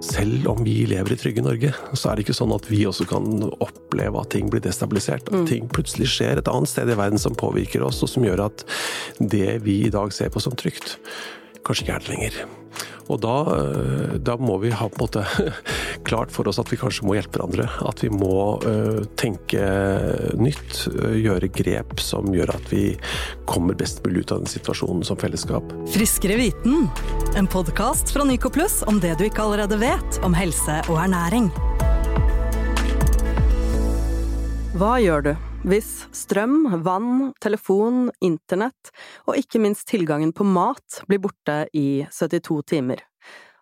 selv om vi lever i trygge Norge, så er det ikke sånn at vi også kan oppleve at ting blir destabilisert. At mm. ting plutselig skjer et annet sted i verden som påvirker oss, og som gjør at det vi i dag ser på som trygt, kanskje ikke er det lenger. Og da, eh, da, må vi ha på en måte klart for oss at vi kanskje må hjelpe hverandre. At vi må uh, tenke nytt, uh, gjøre grep som gjør at vi kommer best mulig ut av den situasjonen som fellesskap. Friskere viten, en podkast fra Nycoplus om det du ikke allerede vet om helse og ernæring. Hva gjør du? Hvis strøm, vann, telefon, internett og ikke minst tilgangen på mat blir borte i 72 timer.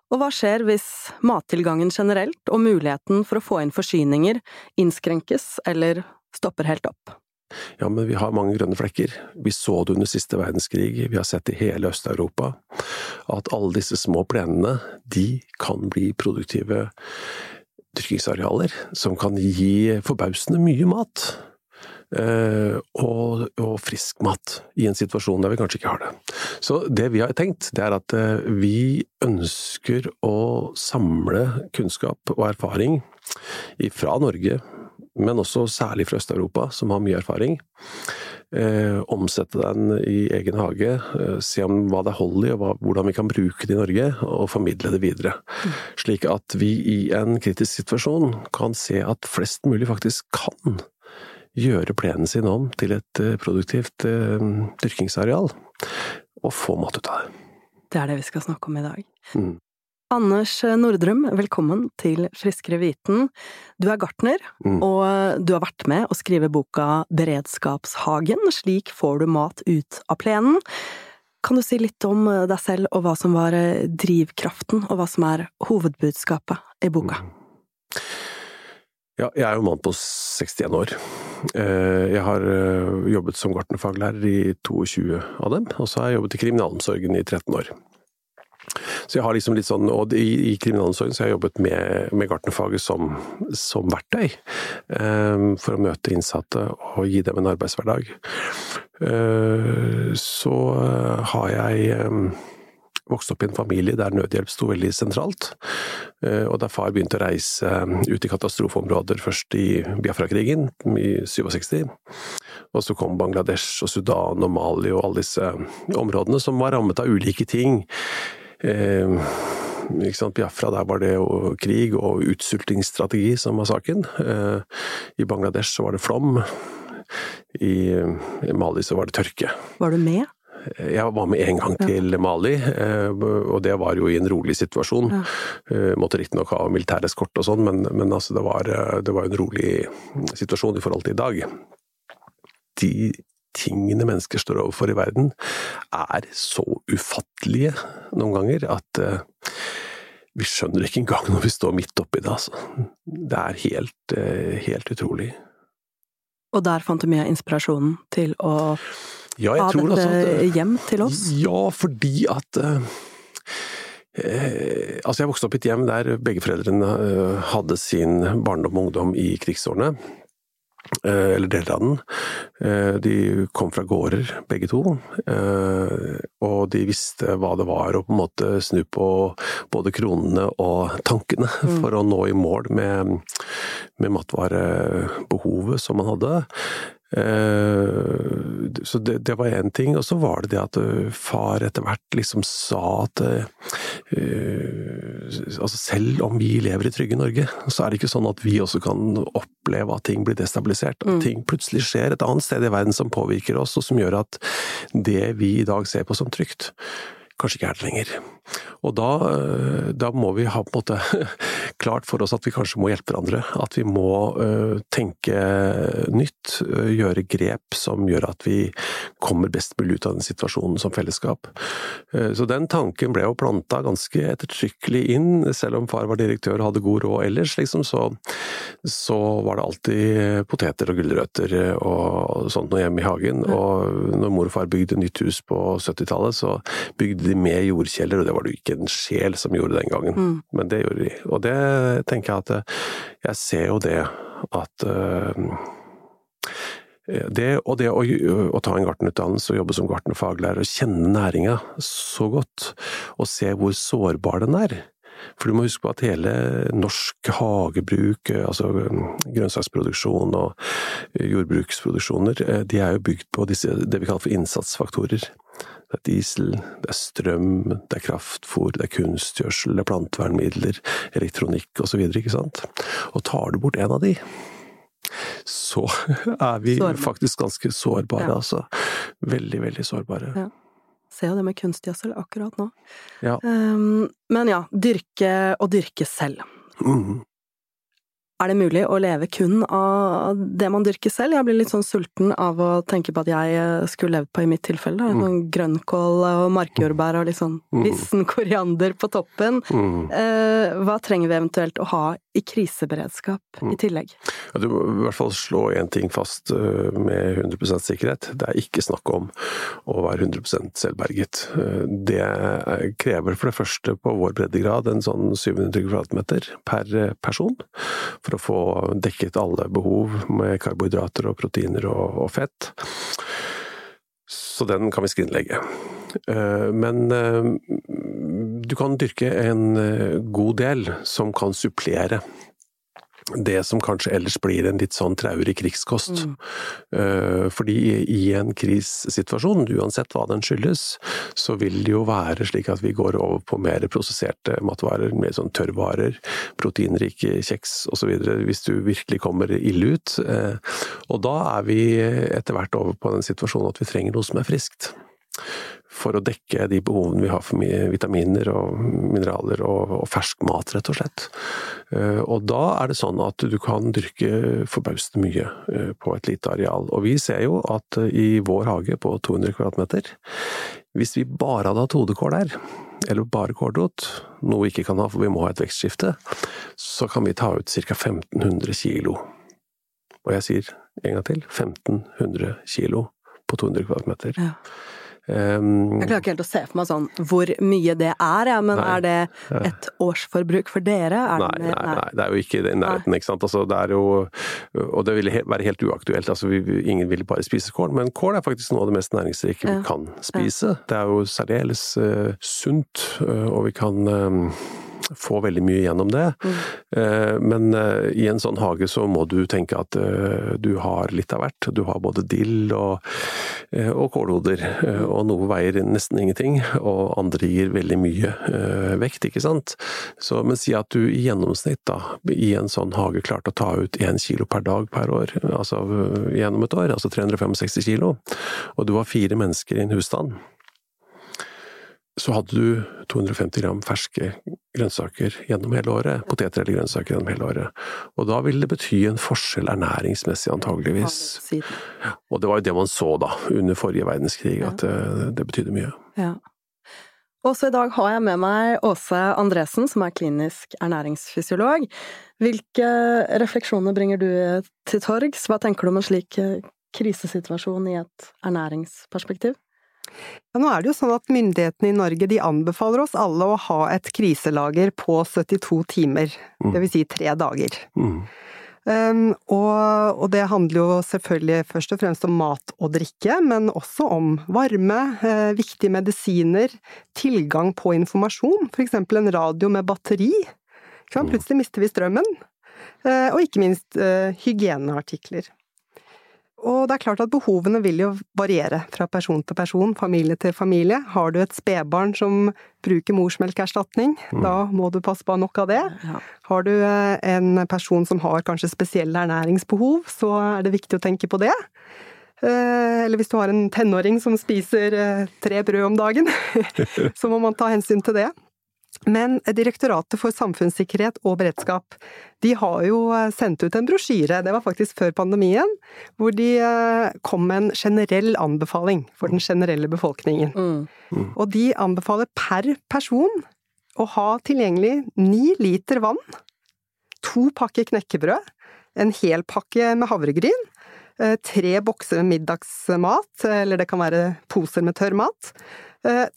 Og hva skjer hvis mattilgangen generelt og muligheten for å få inn forsyninger innskrenkes eller stopper helt opp? Ja, men vi har mange grønne flekker. Vi så det under siste verdenskrig, vi har sett i hele Øst-Europa. At alle disse små plenene, de kan bli produktive dyrkingsarealer som kan gi forbausende mye mat. Eh, og, og, frisk mat i en situasjon der vi kanskje ikke har det. Så det vi har tenkt, det er at eh, vi ønsker å samle kunnskap og erfaring fra Norge, men også særlig fra Øst-Europa, som har mye erfaring. Eh, omsette den i egen hage, eh, se om hva det er hold i, og hva, hvordan vi kan bruke det i Norge, og formidle det videre. Mm. Slik at vi i en kritisk situasjon kan se at flest mulig faktisk kan gjøre plenen sin om til et eh, produktivt eh, dyrkingsareal, og få mat ut av det. Det er det vi skal snakke om i dag. Mm. Anders Nordrum, velkommen til Friskere viten. Du er gartner, mm. og du har vært med å skrive boka Beredskapshagen, slik får du mat ut av plenen. Kan du si litt om deg selv og hva som var drivkraften, og hva som er hovedbudskapet i boka? Mm. Ja, jeg er jo mann på 61 år. Eh, jeg har eh, jobbet som gartnerfaglærer i 22 av dem, og så har jeg jobbet i kriminalomsorgen i 13 år. Så jeg har liksom litt sånn, og i, i kriminalomsorgen så har jeg jobbet med, med gartnerfaget som, som verktøy. Um, for å møte innsatte og gi dem en arbeidshverdag. Uh, så har jeg um, vokste opp i en familie der nødhjelp sto veldig sentralt. Eh, og der far begynte å reise eh, ut i katastrofeområder, først i Biafra-krigen i 67. Og så kom Bangladesh og Sudan og Mali og alle disse områdene som var rammet av ulike ting. Eh, Biafra, der var det jo krig og utsultingsstrategi som var saken. I Bangladesh så var det flom. I Mali så var det tørke. Var du med? Jeg var med en gang til Mali, eh, og det var jo i en rolig situasjon. Ja. Eh, måtte riktignok ha militæreskort og sånn, men, men altså det, var, eh, det var en rolig situasjon i forhold til i dag. De tingene mennesker står overfor i verden, er så ufattelige noen ganger at vi skjønner ikke engang når vi står midt oppi det, altså. Det er helt, helt utrolig. Og der fant du mye av inspirasjonen til å ja, tror dette at, hjem til oss? Ja, fordi at eh, eh, Altså, jeg vokste opp i et hjem der begge foreldrene eh, hadde sin barndom og ungdom i krigsårene. Eh, eller deler av den. Eh, de kom fra gårder, begge to. Og de visste hva det var å på en måte snu på både kronene og tankene mm. for å nå i mål med, med matvarebehovet som man hadde. Eh, så det, det var én ting. Og så var det det at eh, far etter hvert liksom sa at uh, altså selv om vi lever i trygge Norge, så er det ikke sånn at vi også kan oppleve at ting blir destabilisert. At mm. ting plutselig skjer et annet sted i verden som påvirker oss, og som gjør at det vi i dag ser på som trygt, kanskje ikke er det lenger. Og da, eh, da, må vi ha på en måte klart for oss at vi kanskje må hjelpe hverandre. At vi må uh, tenke nytt, uh, gjøre grep som gjør at vi kommer best mulig ut av den situasjonen som fellesskap. Så den tanken ble jo planta ganske ettertrykkelig inn. Selv om far var direktør og hadde god råd ellers, liksom, så, så var det alltid poteter og gulrøtter og sånt noe hjemme i hagen. Og når mor og far bygde nytt hus på 70-tallet, så bygde de med jordkjeller, og det var det jo ikke en sjel som gjorde den gangen. Mm. Men det gjorde de. Og det tenker jeg at eh, Jeg ser jo det at uh, det, og det å, å, ta en gartnerutdannelse og jobbe som gartnerfaglærer og kjenne næringa så godt, og se hvor sårbar den er, For du må huske på at hele norsk hagebruk, altså grønnsaksproduksjon og jordbruksproduksjoner, de er jo bygd på disse, det vi kaller for innsatsfaktorer. Det er diesel, det er strøm, det er kraftfôr, det er kunstgjødsel, det er plantevernmidler, elektronikk osv., ikke sant. Og tar du bort en av de, så er vi sårbare. faktisk ganske sårbare, ja. altså. Veldig, veldig sårbare. Ja. Ser jo det med kunstgjødsel akkurat nå. Ja. Um, men ja, dyrke og dyrke selv. Mm. Er det mulig å leve kun av det man dyrker selv? Jeg blir litt sånn sulten av å tenke på at jeg eh, skulle levd på i mitt tilfelle. Mm. Sånn grønnkål og markjordbær og litt sånn mm. vissen koriander på toppen. Mm. Eh, hva trenger vi eventuelt å ha i kriseberedskap mm. i tillegg? Ja, du må i hvert fall slå én ting fast eh, med 100% sikkerhet. Det er ikke snakk om å være 100 selvberget. Eh, det krever for det første på vår breddegrad en sånn 700 kvadratmeter per person for å få dekket alle behov med karbohydrater og proteiner og, og fett. Så den kan vi skrinlegge. Eh, men eh, du kan dyrke en eh, god del som kan supplere det som kanskje ellers blir en litt sånn traurig krigskost. Mm. Uh, fordi i en krissituasjon, uansett hva den skyldes, så vil det jo være slik at vi går over på mer prosesserte matvarer, mer sånn tørrvarer, proteinrike kjeks osv. hvis du virkelig kommer ille ut. Uh, og da er vi etter hvert over på den situasjonen at vi trenger noe som er friskt for å dekke de behovene vi har for vitaminer og mineraler og, og fersk mat, rett og slett. Eh, og da er det sånn at du kan dyrke forbausende mye eh, på et lite areal. Og vi ser jo at eh, i vår hage på 200 kvadratmeter, hvis vi bare hadde hatt hodekål der, eller bare kålrot, noe vi ikke kan ha for vi må ha et vekstskifte, så kan vi ta ut ca. 1500 kilo. Og jeg sier en gang til 1500 kilo på 200 kvadratmeter. Ja. Um, jeg klarer ikke helt å se for meg sånn hvor mye det er, ja, men nei, er det et årsforbruk for dere? Nei, det, nei, nei, det er jo ikke i nærheten, ikke sant. Altså, det er jo Og det ville være helt uaktuelt. Altså, vi, ingen ville bare spise kål, men kål er faktisk noe av det mest næringsrike vi kan spise. Det er jo særdeles uh, sunt, uh, og vi kan um, få veldig mye gjennom det. Mm. Eh, men eh, i en sånn hage så må du tenke at eh, du har litt av hvert. Du har både dill og, og kålhoder, og noe veier nesten ingenting, og andre gir veldig mye vekt, ikke sant. Så, men si at du i gjennomsnitt da, i en sånn hage klarte å ta ut én kilo per dag per år, altså gjennom et år, altså 365 kilo, og du var fire mennesker i en husstand så hadde du 250 gram ferske grønnsaker gjennom hele året. Poteter eller grønnsaker gjennom hele året. Og da ville det bety en forskjell ernæringsmessig, antageligvis. Og det var jo det man så da, under forrige verdenskrig, at det, eh, det betydde mye. Ja. Også i dag har jeg med meg Åse Andresen, som er klinisk ernæringsfysiolog. Hvilke refleksjoner bringer du til torgs? Hva tenker du om en slik eh, krisesituasjon i et ernæringsperspektiv? Ja, nå er det jo sånn at myndighetene i Norge de anbefaler oss alle å ha et kriselager på 72 timer, mm. det vil si tre dager. Mm. Um, og, og, det handler jo selvfølgelig først og fremst om mat og drikke, men også om varme, eh, viktige medisiner, tilgang på informasjon, for eksempel en radio med batteri. Mm. Plutselig mister vi strømmen. Eh, og ikke minst eh, hygieneartikler. Og det er klart at behovene vil jo variere fra person til person, familie til familie. Har du et spedbarn som bruker morsmelkerstatning, mm. da må du passe på nok av det. Ja. Har du eh, en person som har kanskje spesielle ernæringsbehov, så er det viktig å tenke på det. Eh, eller hvis du har en tenåring som spiser eh, tre brød om dagen, så må man ta hensyn til det. Men Direktoratet for samfunnssikkerhet og beredskap de har jo eh, sendt ut en brosjyre, det var faktisk før pandemien, hvor de eh, kom med en generell anbefaling for den generelle befolkningen. Mm. Mm. Og de anbefaler per person å ha tilgjengelig ni liter vann, to pakker knekkebrød, en hel pakke med havregryn, eh, tre bokser med middagsmat, eller det kan være poser med tørr mat,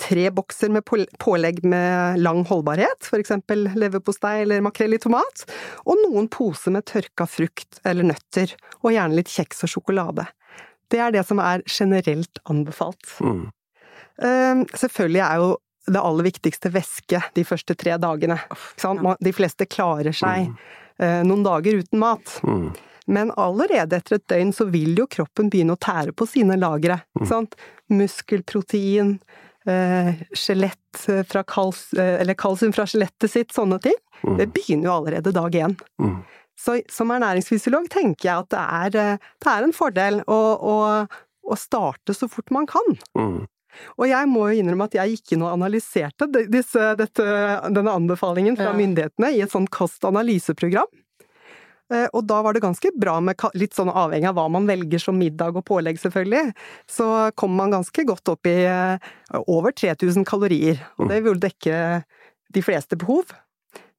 tre bokser med pålegg med lang holdbarhet, for eksempel leverpostei eller makrell i tomat, og noen poser med tørka frukt eller nøtter, og gjerne litt kjeks og sjokolade. Det er det som er generelt anbefalt. Mm. Eh, selvfølgelig er jo det aller viktigste væske de første tre dagene. De fleste klarer seg mm. noen dager uten mat. Mm. Men allerede etter et døgn så vil jo kroppen begynne å tære på sine lagre. Mm. Muskelprotein, eh, skjelett fra kals, eller kalsium fra skjelettet sitt, sånne ting. Mm. Det begynner jo allerede dag én. Mm. Så som ernæringsfysiolog tenker jeg at det er, det er en fordel å, å, å, starte så fort man kan. Mm. Og jeg må jo innrømme at jeg gikk inn og analyserte disse, dette, denne anbefalingen fra ja. myndighetene i et sånt kostanalyseprogram. Eh, og da var det ganske bra med litt sånn avhengig av hva man velger som middag og pålegg, selvfølgelig. Så kom man ganske godt opp i eh, over 3000 kalorier. Og det ville dekke de fleste behov.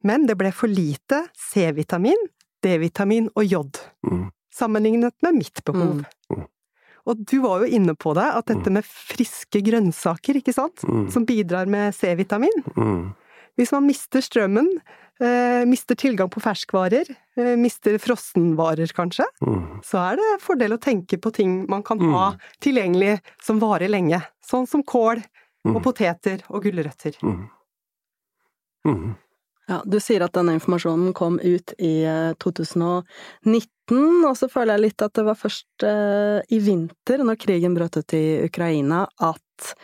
Men det ble for lite C-vitamin, D-vitamin og jod. Mm. Sammenlignet med mitt behov. Mm. Og du var jo inne på det, at dette mm. med friske grønnsaker, ikke sant, mm. som bidrar med C-vitamin. Mm. Hvis man mister strømmen, mister tilgang på ferskvarer, eh, mister frossenvarer kanskje, mm. så er det fordel å tenke på ting man kan ha mm. tilgjengelig som varer lenge. Sånn som kål og mm. poteter og gulrøtter. Ja, du sier at denne informasjonen kom ut i 2019, eh, og så føler jeg litt at det var først eh, i vinter, når krigen brøt ut i Ukraina, at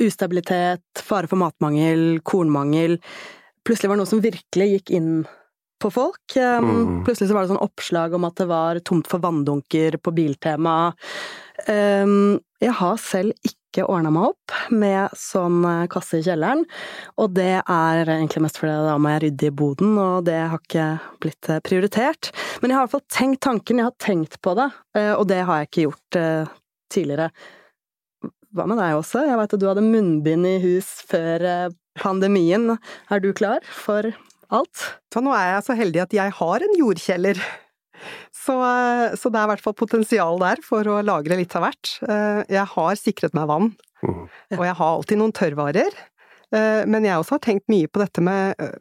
ustabilitet, fare for matmangel, kornmangel plutselig var noe som virkelig gikk inn på folk. Um, mm. Plutselig så var det sånn oppslag om at det var tomt for vanndunker på Biltema. Um, jeg har selv ikke ordna meg opp med sånn eh, kasse i kjelleren, og det er egentlig mest fordi da må jeg rydde i boden, og det har ikke blitt eh, prioritert. Men jeg har i hvert fall tenkt tanken, jeg har tenkt på det, eh, og det har jeg ikke gjort tidligere. Hva med deg også? Jeg veit at du hadde munnbind i hus før pandemien. Er du klar for alt? Så nå er jeg så heldig at jeg har en jordkjeller så, så, det er i hvert fall potensial der for å lagre litt av hvert. Eh, jeg har sikret meg vann, mm. og jeg har alltid noen tørrvarer. Eh, men jeg også har tenkt mye på dette med, eh,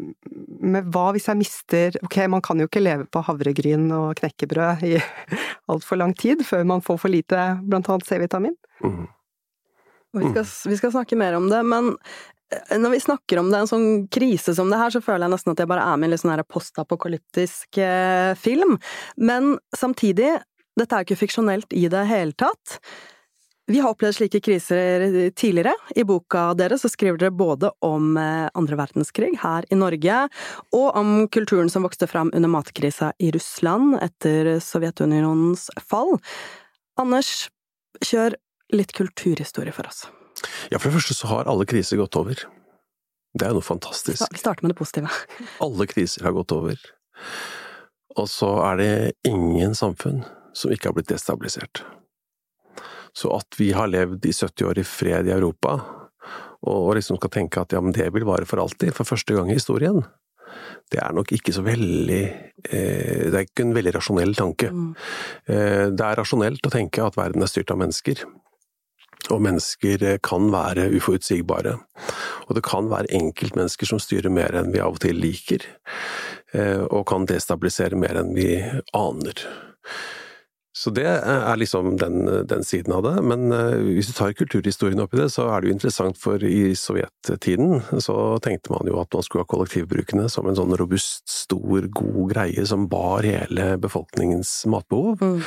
med hva hvis jeg mister Ok, man kan jo ikke leve på havregryn og knekkebrød i altfor lang tid før man får for lite blant annet C-vitamin. Mm. Vi vi skal, snakke mer om det, men når vi snakker om det, en sånn krise som det her, så føler jeg nesten at jeg bare er med i en litt sånn postapokalyptisk eh, film. Men samtidig, dette er jo ikke fiksjonelt i det hele tatt. Vi har opplevd slike kriser tidligere. I boka deres så skriver dere både om eh, andre verdenskrig her i Norge, og om kulturen som vokste fram under matkrisa i Russland etter Sovjetunionens fall. Anders, kjør litt kulturhistorie for oss. Ja, for det første så har alle kriser gått over. Det er jo noe fantastisk. Vi starter med det positive. Alle kriser har gått over. Og så er det ingen samfunn som ikke har blitt destabilisert. Så at vi har levd i 70 år i fred i Europa, og liksom skal tenke at ja, men det vil vare for alltid, for første gang i historien, det er nok ikke så veldig eh, Det er ikke en veldig rasjonell tanke. Mm. Eh, det er rasjonelt å tenke at verden er styrt av mennesker. Og mennesker eh, kan være uforutsigbare. Og det kan være enkeltmennesker som styrer mer enn vi av og til liker, eh, og kan destabilisere mer enn vi aner. Så det er liksom den, den, siden av det. Men eh, hvis du tar kulturhistorien oppi det, så er det jo interessant, for i sovjettiden så tenkte man jo at man skulle ha kollektivbrukene som en sånn robust, stor, god greie som bar hele befolkningens matbehov. Mm.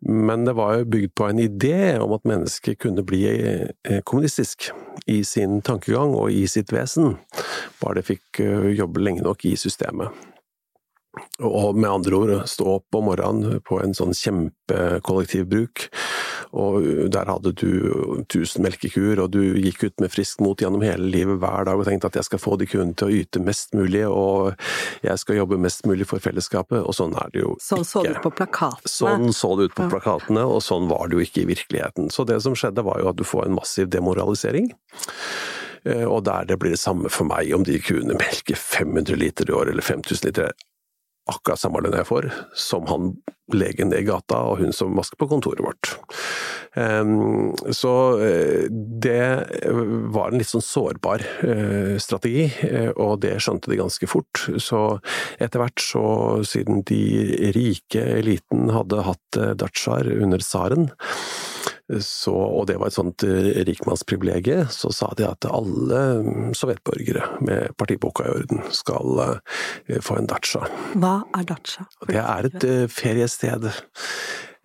Men det var jo bygd på en idé om at mennesket kunne bli eh, kommunistisk i sin tankegang og i sitt vesen, bare det fikk eh, jobbe lenge nok i systemet. Og med andre ord, stå opp om morgenen på en sånn kjempekollektivbruk, og der hadde du tusen melkekuer, og du gikk ut med frisk mot gjennom hele livet hver dag og tenkte at jeg skal få de kundene til å yte mest mulig, og jeg skal jobbe mest mulig for fellesskapet, og sånn er det jo sånn ikke. Sånn så det ut på plakatene. Sånn så det ut på plakatene, og sånn var det jo ikke i virkeligheten. Så det som skjedde var jo at du får en massiv demoralisering. Eh, og der det blir det samme for meg om de kuene melker 500 liter i år eller 5000 liter akkurat samme lønn jeg får som han legen i gata og hun som vasker på kontoret vårt. Så eh, det var en litt sånn sårbar eh, strategi, eh, og det skjønte de ganske fort. Så etter hvert så, siden de rike eliten hadde hatt datsjaer under tsaren, Så, og det var et sånt eh, rikmannsprivilegium, så sa de at alle mm, sovjetborgere med partiboka i orden skal uh, få en datsja. Hva er datsja? Det er et uh, feriested.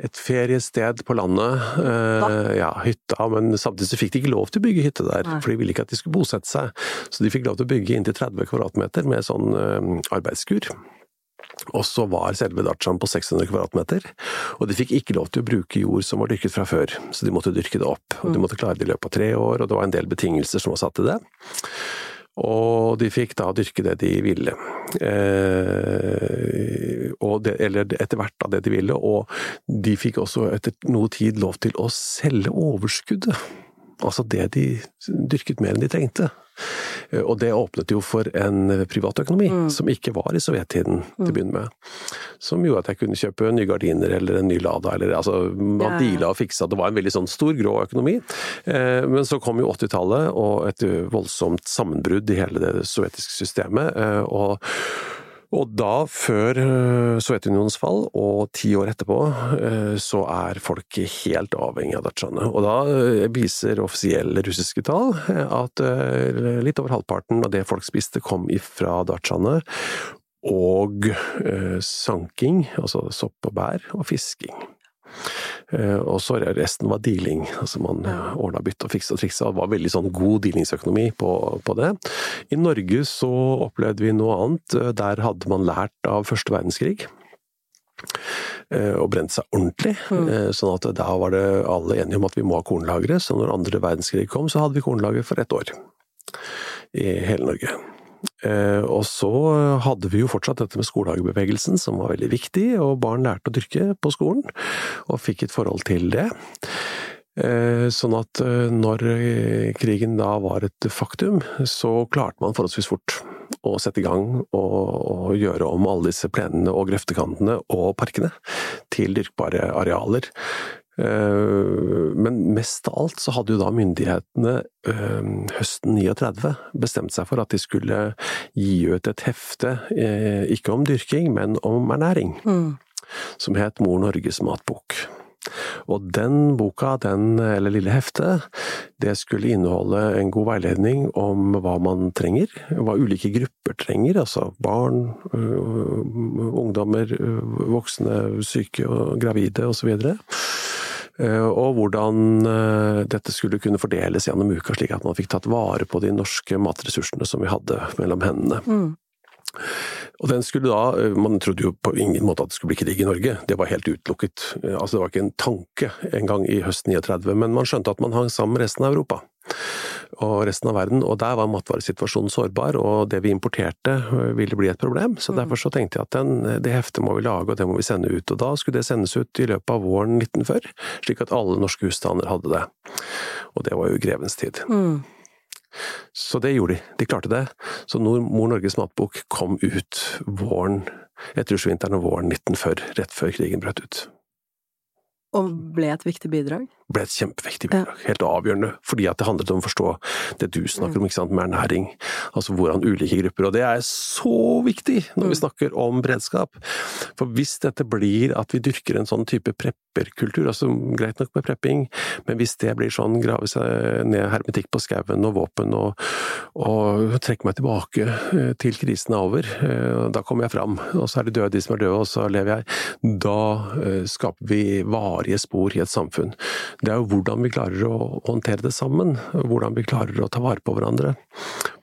Et feriested på landet. Uh, ja, hytta, men samtidig så fikk de ikke lov til å bygge hytte der, Nei. for de ville ikke at de skulle bosette seg. Så de fikk lov til å bygge inntil 30 kvadratmeter med sånn arbeidsskur. Og så var selve dachaen på 600 kvadratmeter, og de fikk ikke lov til å bruke jord som var dyrket fra før, så de måtte dyrke det opp. Og de mm. måtte klare det i løpet av tre år, og det var en del betingelser som var satt til det. Og de fikk da dyrke det de ville. Eh, det, eller etter hvert da det de ville, og de fikk også etter noe tid lov til å selge overskuddet. Altså det de dyrket mer enn de trengte. Eh, og det åpnet jo for en privatøkonomi mm. som ikke var i sovjettiden til å mm. begynne med. Som gjorde at jeg kunne kjøpe nye gardiner eller en ny Lada, eller altså man deala og fiksa. Det var en veldig sånn stor, grå økonomi. Eh, men så kom jo 80-tallet og et voldsomt sammenbrudd i hele det sovjetiske systemet. Eh, og og da, før eh, Sovjetunionens fall, og ti år etterpå, eh, så er folk helt avhengig av datsjaene. Og da eh, viser offisielle russiske tall at litt over halvparten av det folk spiste, kom ifra datsjaene. Og sanking, altså sopp og bær, og fisking. Eh, og så resten var dealing. altså Man ja. ordna bytte og fiksa og triksa. Det var veldig sånn god dealingsøkonomi på, på, det. I Norge så opplevde vi noe annet. Eh, der hadde man lært av første verdenskrig. Eh, og brent seg ordentlig. Mm. Sånn at da var det alle enige om at vi må ha kornlagre. Så når andre verdenskrig kom, så hadde vi kornlager for ett år. I hele Norge. Eh, og så hadde vi jo fortsatt dette med skolehagebevegelsen, som var veldig viktig, og barn lærte å dyrke på skolen, og fikk et forhold til det. Eh, sånn at eh, når krigen da var et faktum, så klarte man forholdsvis fort å sette i gang og, og gjøre om alle disse plenene og grøftekantene og parkene til dyrkbare arealer. Eh, men mest av alt så hadde jo da myndighetene eh, høsten 39 bestemt seg for at de skulle gi ut et hefte, eh, ikke om dyrking, men om ernæring, mm. som het Mor Norges matbok. Og den boka, den, eller lille heftet, det skulle inneholde en god veiledning om hva man trenger, hva ulike grupper trenger, altså barn, ungdommer, voksne, syke og gravide osv. Eh, og hvordan eh, dette skulle kunne fordeles gjennom uka, slik at man fikk tatt vare på de norske matressursene som vi hadde mellom hendene. Mm. Og den skulle da, eh, Man trodde jo på ingen måte at det skulle bli krig i Norge, det var helt utelukket. Altså Det var ikke en tanke engang i høsten 39, men man skjønte at man hang sammen med resten av Europa og resten av verden, og der var matvaresituasjonen sårbar, og det vi importerte øh, ville bli et problem. Så mm. derfor så tenkte jeg at den, det heftet må vi lage, og det må vi sende ut. Og da skulle det sendes ut i løpet av våren 1940, slik at alle norske husstander hadde det. Og det var jo grevens tid. Mm. Så det gjorde de. De klarte det. Så Mor Norges matbok kom ut våren, etterjordsvinteren og våren 1940, rett før krigen brøt ut. Og ble et viktig bidrag? Ble et kjempeviktig bidrag. Ja. Helt avgjørende. Fordi at det handlet om å forstå det du snakker om, ikke sant, med ernæring. Altså hvordan ulike grupper Og det er så viktig når vi mm. snakker om beredskap. For hvis dette blir at vi dyrker en sånn type prepperkultur, altså greit nok med prepping, men hvis det blir sånn grave seg ned hermetikk på skauen og våpen og, og trekke meg tilbake eh, til krisen er over, eh, da kommer jeg fram, og så er det døde de som er døde, og så lever jeg, da eh, skaper vi varer varige spor i et samfunn. Det er jo hvordan vi klarer å håndtere det sammen, hvordan vi klarer å ta vare på hverandre.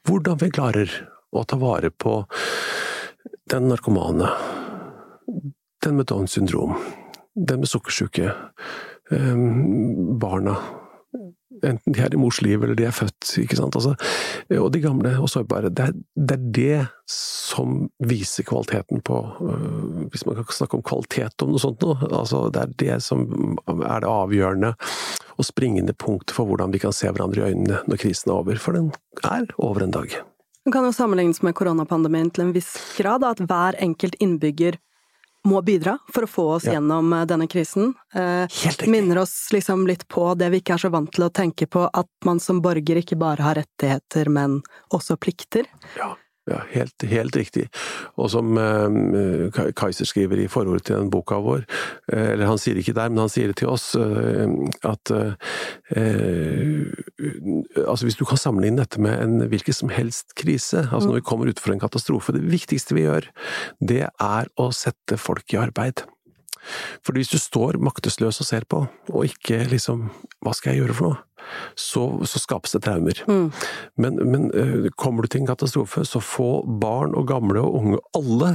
Hvordan vi klarer å ta vare på den narkomane, den med Downs syndrom, den med sukkersyke, ehm, barna Enten de er i mors liv eller de er født, ikke sant. Altså, og de gamle og sårbare. Det er, det er, det som viser kvaliteten på øh, Hvis man kan snakke om kvalitet om noe sånt noe. Altså, det er det som er det avgjørende og springende punktet for hvordan vi kan se hverandre i øynene når krisen er over. For den er over en dag. Den kan jo sammenlignes med koronapandemien til en viss grad, at hver enkelt innbygger må bidra for å få oss ja. gjennom eh, denne krisen. Eh, minner oss liksom litt på det vi ikke er så vant til å tenke på, at man som borger ikke bare har rettigheter, men også plikter. Ja. Ja, helt, helt, riktig. Og som eh, Kaiser skriver i forordet til den boka vår, eh, eller han sier det ikke der, men han sier det til oss, eh, at altså hvis du kan sammenligne dette med en hvilken som helst krise, altså når vi kommer utenfor en katastrofe, det viktigste vi gjør, det er å sette folk i arbeid. For hvis du står maktesløs og ser på, og ikke liksom Hva skal jeg gjøre for noe? Så, så skapes det traumer. Mm. Men, men kommer du til en katastrofe, så få barn og gamle og unge, alle,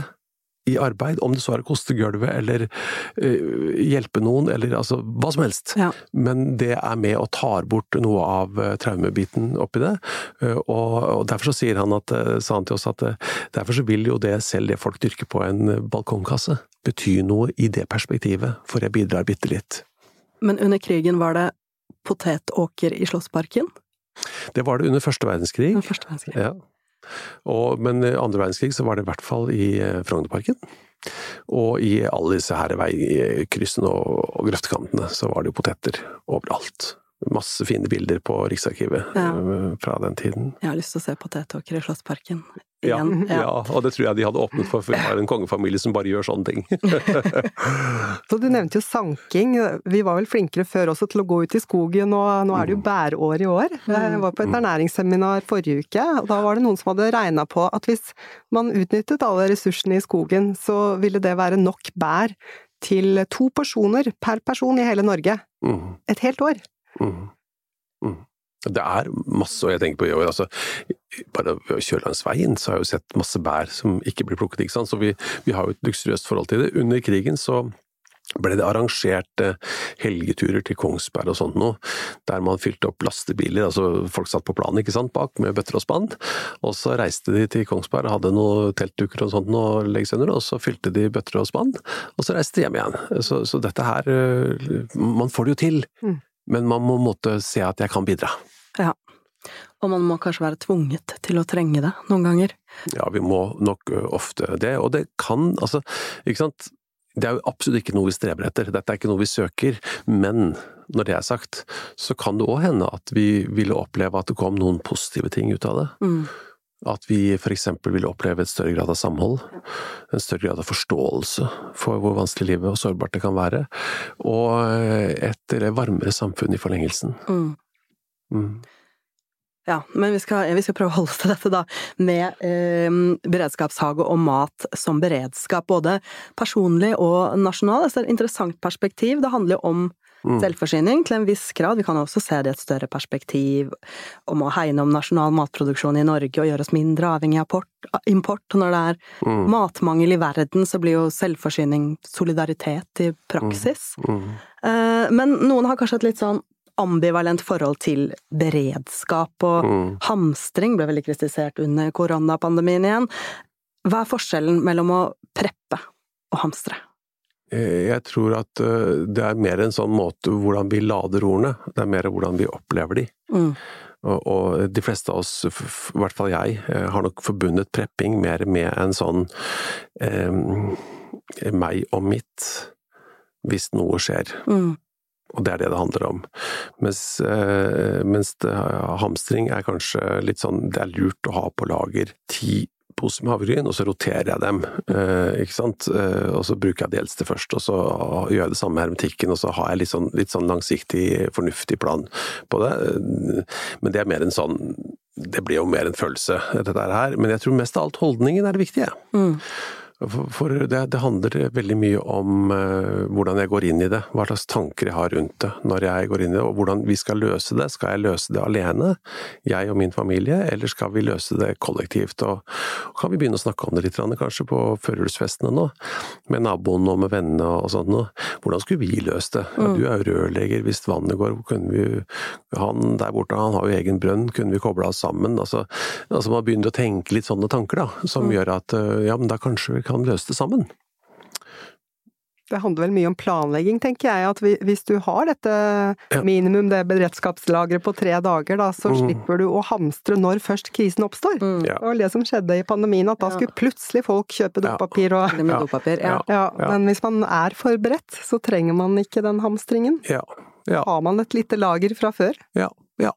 i arbeid, om det så er å koste gulvet eller uh, hjelpe noen, eller altså hva som helst. Ja. Men det er med og tar bort noe av uh, traumebiten oppi det. Uh, og, og, derfor så sier han, at, sa han til oss at derfor så vil jo det, selv det folk dyrker på en balkongkasse, bety noe i det perspektivet, for jeg bidrar bitte litt. Men under krigen var det potetåker i Slottsparken? Det var det under første verdenskrig. Under første verdenskrig. Ja. Og, men i andre verdenskrig så var det i hvert fall i eh, Frognerparken. Og i alle disse her veikryssene og, og grøftekantene så var det jo poteter overalt. Masse fine bilder på Riksarkivet ja. Eh, fra den tiden. Jeg har lyst til å se potetåker i Slottsparken. Ja, ja, og det tror jeg de hadde åpnet for, for vi har en kongefamilie som bare gjør sånne ting. så Du nevnte jo sanking. Vi var vel flinkere før også til å gå ut i skogen, og nå er det jo bæreår bærår i år. Jeg var på et mm. ernæringsseminar forrige uke, og da var det noen som hadde regna på at hvis man utnyttet alle ressursene i skogen, så ville det være nok bær til to porsjoner per person i hele Norge. Mm. Et helt år. Mm. Mm. Det er masse, og jeg tenker på i år, altså bare ved å kjøre langs veien, så har jeg jo sett masse bær som ikke blir plukket, ikke sant. Så vi, vi har jo et luksuriøst forhold til det. Under krigen så ble det arrangert eh, helgeturer til Kongsberg og sånt noe, der man fylte opp lastebiler, altså folk satt på planen ikke sant, bak med bøtter og spann, og så reiste de til Kongsberg, hadde noen teltduker og sånt noe å legge seg under, og så fylte de bøtter og spann, og så reiste de hjem igjen. Så, så dette her, eh, man får det jo til. Mm men man må måtte se at jeg kan bidra. Ja. Og man må kanskje være tvunget til å trenge det noen ganger? Ja, vi må nok ofte det, og det kan altså, ikke sant. Det er jo absolutt ikke noe vi streber etter, dette er ikke noe vi søker, men når det er sagt, så kan det òg hende at vi ville oppleve at det kom noen positive ting ut av det. Mm. At vi f.eks. vil oppleve et større grad av samhold, en større grad av forståelse for hvor vanskelig livet og sårbart det kan være, og et varmere samfunn i forlengelsen. Mm. Mm. Ja, men vi skal, vi skal, prøve å holde oss til dette, da, med eh, beredskapshage og mat som beredskap, både personlig og nasjonal. Det er et interessant perspektiv. Det handler jo om. Selvforsyning til en viss grad. Vi kan også se det i et større perspektiv om å hegne om nasjonal matproduksjon i Norge og gjøre oss mindre avhengig av import. Når det er mm. matmangel i verden, så blir jo selvforsyning solidaritet i praksis. Mm. mm. Eh, men noen har kanskje et litt sånn ambivalent forhold til beredskap, og mm. hamstring ble veldig kritisert under koronapandemien igjen. Hva er forskjellen mellom å preppe og hamstre? Eh, jeg tror at eh, det er mer en sånn måte hvordan vi lader ordene, det er mer hvordan vi opplever de. Mm. Og, og, de fleste av oss, i hvert fall jeg, eh, har nok forbundet prepping mer med en sånn eh, meg og mitt, hvis noe skjer. Mm. Og det er det det handler om. Mens, mens det, hamstring er kanskje litt sånn det er lurt å ha på lager ti pose med havregryn, og så roterer jeg dem. Eh, ikke sant? Eh, og så bruker jeg de eldste først, og så gjør jeg det samme med hermetikken, og så har jeg litt sånn, litt sånn langsiktig, fornuftig plan på det. Men det er mer en sånn Det blir jo mer en følelse, dette her. Men jeg tror mest av alt holdningen er det viktige. Mm. For det, det, handler veldig mye om uh, hvordan jeg går inn i det, hva slags tanker jeg har rundt det når jeg går inn i det, og hvordan vi skal løse det. Skal jeg løse det alene, jeg og min familie, eller skal vi løse det kollektivt? Og, og kan vi begynne å snakke om det litt, kanskje på førjulsfestene nå, med naboen og med vennene og sånt noe. Hvordan skulle vi løst det? Ja, du er jo rørlegger, hvis vannet går, kunne vi Han der borte, han har jo egen brønn, kunne vi kobla oss sammen? Altså, altså man begynner å tenke litt sånne tanker, da, som mm. gjør at uh, ja, men da kanskje vi kan kan løse det sammen. Det handler vel mye om planlegging, tenker jeg. At hvis du har dette minimum, det beredskapslageret på tre dager, da, så mm. slipper du å hamstre når først krisen oppstår. Mm. Ja. Det var det som skjedde i pandemien, at da skulle plutselig folk kjøpe dopapir og ja. dopapir, ja. Men hvis man er forberedt, så trenger man ikke den hamstringen. Har man et lite lager fra før? Ja. ja.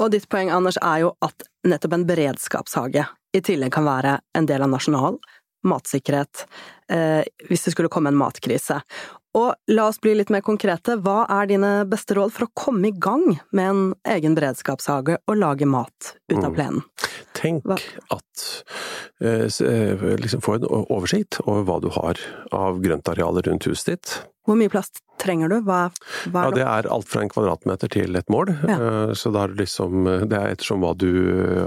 Og ditt poeng, Anders, er jo at nettopp en beredskapshage i tillegg kan være en del av nasjonal matsikkerhet eh, hvis det skulle komme en matkrise. Og la oss bli litt mer konkrete, hva er dine beste råd for å komme i gang med en egen beredskapshage og lage mat ut av mm. plenen? Tenk hva? at eh, eh, liksom Få en oversikt over hva du har av grøntarealer rundt huset ditt. Hvor mye plass trenger du? Hva, hva er det? Ja, det er alt fra en kvadratmeter til et mål. Ja. Eh, så det er, liksom, det er ettersom hva du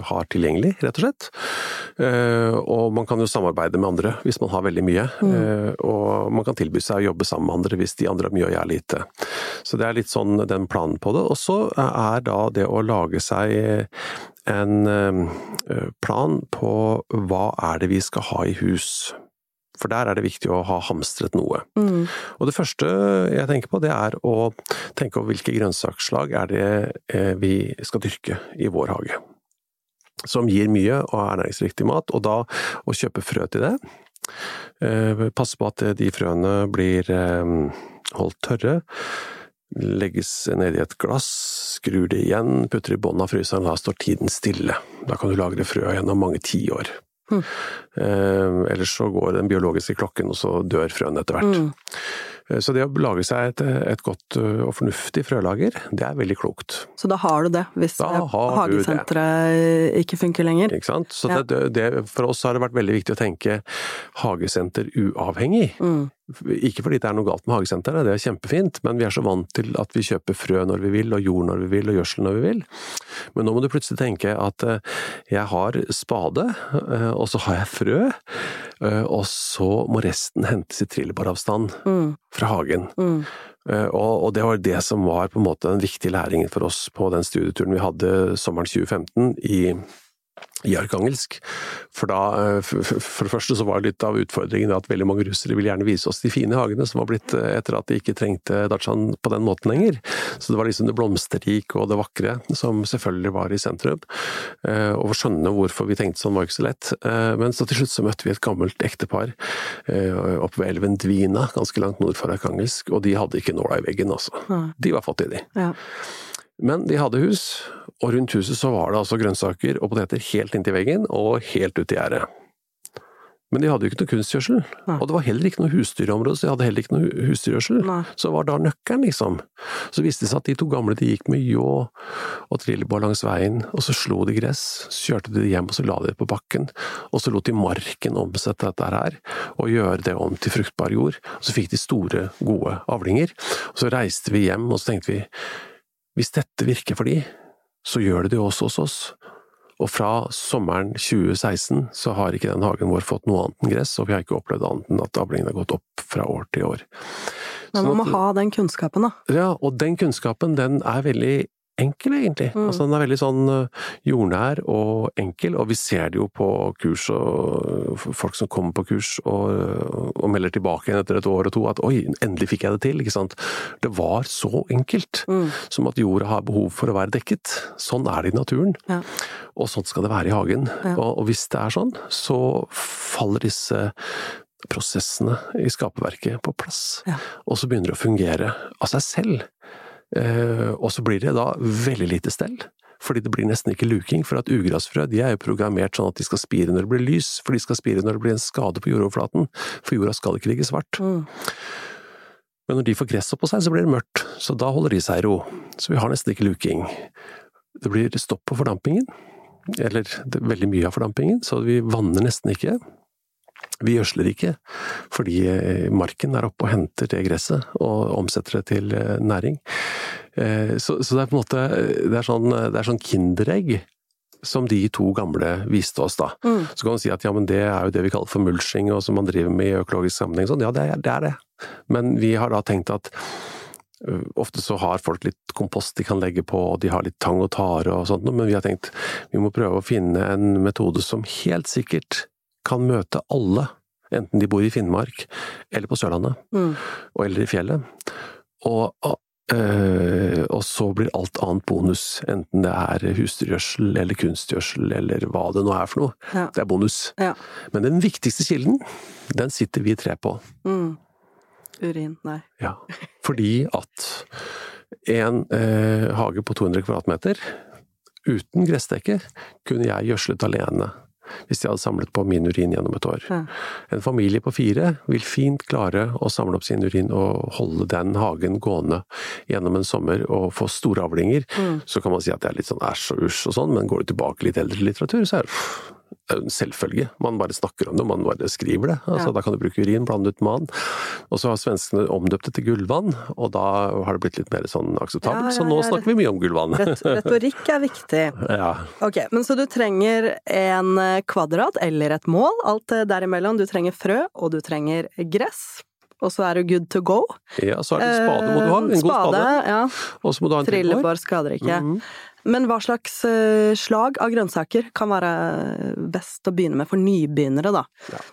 har tilgjengelig, rett og slett. Eh, og man kan jo samarbeide med andre hvis man har veldig mye. Mm. Eh, og man kan tilby seg å jobbe sammen med andre hvis de andre har mye og jeg har lite. Så det er litt sånn den planen på det. Og så er da det å lage seg en plan på hva er det vi skal ha i hus. For der er det viktig å ha hamstret noe. Mm. Og det første jeg tenker på, det er å tenke over hvilke grønnsaksslag er det eh, vi skal dyrke i vår hage. Som gir mye og er næringsriktig mat, og da å kjøpe frø til det. Eh, passe på at de frøene blir eh, holdt tørre. Legges ned i et glass, skrur det igjen, putter i bunnen av fryseren, da står tiden stille. Da kan du lagre frø gjennom mange tiår. Mm. Eh, ellers så går den biologiske klokken, og så dør frøene etter hvert. Mm. Eh, så det å lage seg et, et, godt eh, og fornuftig frølager, det er veldig klokt. Så da har du det, hvis hagesenteret ikke funker lenger? Ikke sant. Så ja. det, det, for oss har det vært veldig viktig å tenke hagesenter uavhengig. Mm. Ikke fordi det er noe galt med hagesenteret, det er kjempefint, men vi er så vant til at vi kjøper frø når vi vil, og jord når vi vil, og gjødsel når vi vil. Men nå må du plutselig tenke at eh, jeg har spade, eh, og så har jeg frø, eh, og så må resten hentes i trillebåravstand mm. fra hagen. Mm. Og, det var det som var på en måte den viktige læringen for oss på den studieturen vi hadde sommeren 2015 i i arkangelsk. For da, eh, for det første så var det litt av utfordringen at veldig mange russere ville gjerne vise oss de fine hagene som var blitt eh, etter at de ikke trengte Datsjan på den måten lenger. Så det var liksom det blomsterrike og det vakre som selvfølgelig var i sentrum. Eh, og å skjønne hvorfor vi tenkte sånn var ikke så lett. Men så til slutt så møtte vi et gammelt ektepar oppe ved elven Dvina, ganske langt nord for Arkangelsk, og de hadde ikke nåla i veggen, altså. De var fattige, de. Ja. Men de hadde hus, og rundt huset så var det altså grønnsaker og poteter helt inntil veggen og helt ut i gjerdet. Men de hadde jo ikke noe kunstgjødsel, og det var heller ikke noe husdyrområde, så de hadde heller ikke noe husdyrgjødsel. Så var da nøkkelen, liksom. Så viste det seg at de to gamle de gikk med ljå og trillebår langs veien, og så slo de gress, så kjørte de hjem og så la de det på bakken, og så lot de marken omsette dette her, og gjøre det om til fruktbar jord. Og så fikk de store, gode avlinger. Og så reiste vi hjem, og så tenkte vi hvis dette virker for de, så gjør det det også hos oss. Og fra sommeren 2016 så har ikke den hagen vår fått noe annet enn gress, og vi har ikke opplevd annet enn at avlingen har gått opp fra år til år. Men man må ha den kunnskapen, da. Ja, og den kunnskapen den er veldig enkel, egentlig. Mm. Altså, den er veldig sånn eh, jordnær og enkel, og vi ser det jo på kurs og folk som kommer på kurs og, og melder tilbake igjen etter et år og to at oi, endelig fikk jeg det til, ikke sant. Det var så enkelt mm. som at jorda har behov for å være dekket. Sånn er det i naturen. Ja. Og sånn skal det være i hagen. Ja. Og, og hvis det er sånn, så faller disse prosessene i skaperverket på plass. Ja. Og så begynner det å fungere av seg selv. Eh, og så blir det da veldig lite stell. Fordi det blir nesten ikke luking, for at ugrasfrø de er jo programmert sånn at de skal spire når det blir lys, for de skal spire når det blir en skade på jordoverflaten. For jorda skal ikke ligge svart. Mm. Men når de får gress på seg, så blir det mørkt, så da holder de seg i ro. Så vi har nesten ikke luking. Det blir stopp på fordampingen, eller veldig mye av fordampingen, så vi vanner nesten ikke. Vi gjødsler ikke, fordi eh, marken er oppe og henter det gresset og omsetter det til eh, næring. Eh, så, så det er på en måte det er sånn, det er sånn kinderegg som de to gamle viste oss, da. Mm. Så kan man si at ja, men det er jo det vi kaller for mulching, og som man driver med i økologisk sammenheng. Sånn, ja, det er, det er, det Men vi har da tenkt at Ofte så har folk litt kompost de kan legge på, og de har litt tang og tare og sånt, men vi har tenkt vi må prøve å finne en metode som helt sikkert kan møte alle, enten de bor i Finnmark eller på Sørlandet, mm. eller i fjellet. Og, og, øh, og, så blir alt annet bonus, enten det er husdyrgjødsel eller kunstgjødsel eller hva det nå er for noe. Ja. Det er bonus. Ja. Men den viktigste kilden, den sitter vi tre på. Mm. Urin, nei. Ja, fordi at en eh, hage på 200 kvadratmeter uten gressdekke kunne jeg gjødslet alene hvis de hadde samlet på min urin gjennom et år. Ja. En familie på fire vil fint klare å samle opp sin urin og holde den hagen gående gjennom en sommer og få store avlinger. Mm. Så kan man si at det er litt sånn æsj og usj og sånn, men går du tilbake litt eldre litteratur, så er det en selvfølge. Man bare snakker om det, man bare skriver det. Altså, ja. Da kan du bruke urin blandet ut med Og så har svenskene omdøpt det til gullvann, og da har det blitt litt mer sånn akseptabelt. Ja, ja, så nå snakker vi mye om gullvann. retorikk er viktig. ja. Ok, men så du trenger en eh, kvadrat eller et mål, alt derimellom. Du trenger frø, og du trenger gress og så er du good to go. Ja, så er det spade må du ha. En spade, god spade. Ja. Og så må du ha en Trillebår skader ikke. Mm. Men hva slags eh, slag av grønnsaker kan være best å begynne med for nybegynnere, da? Ja.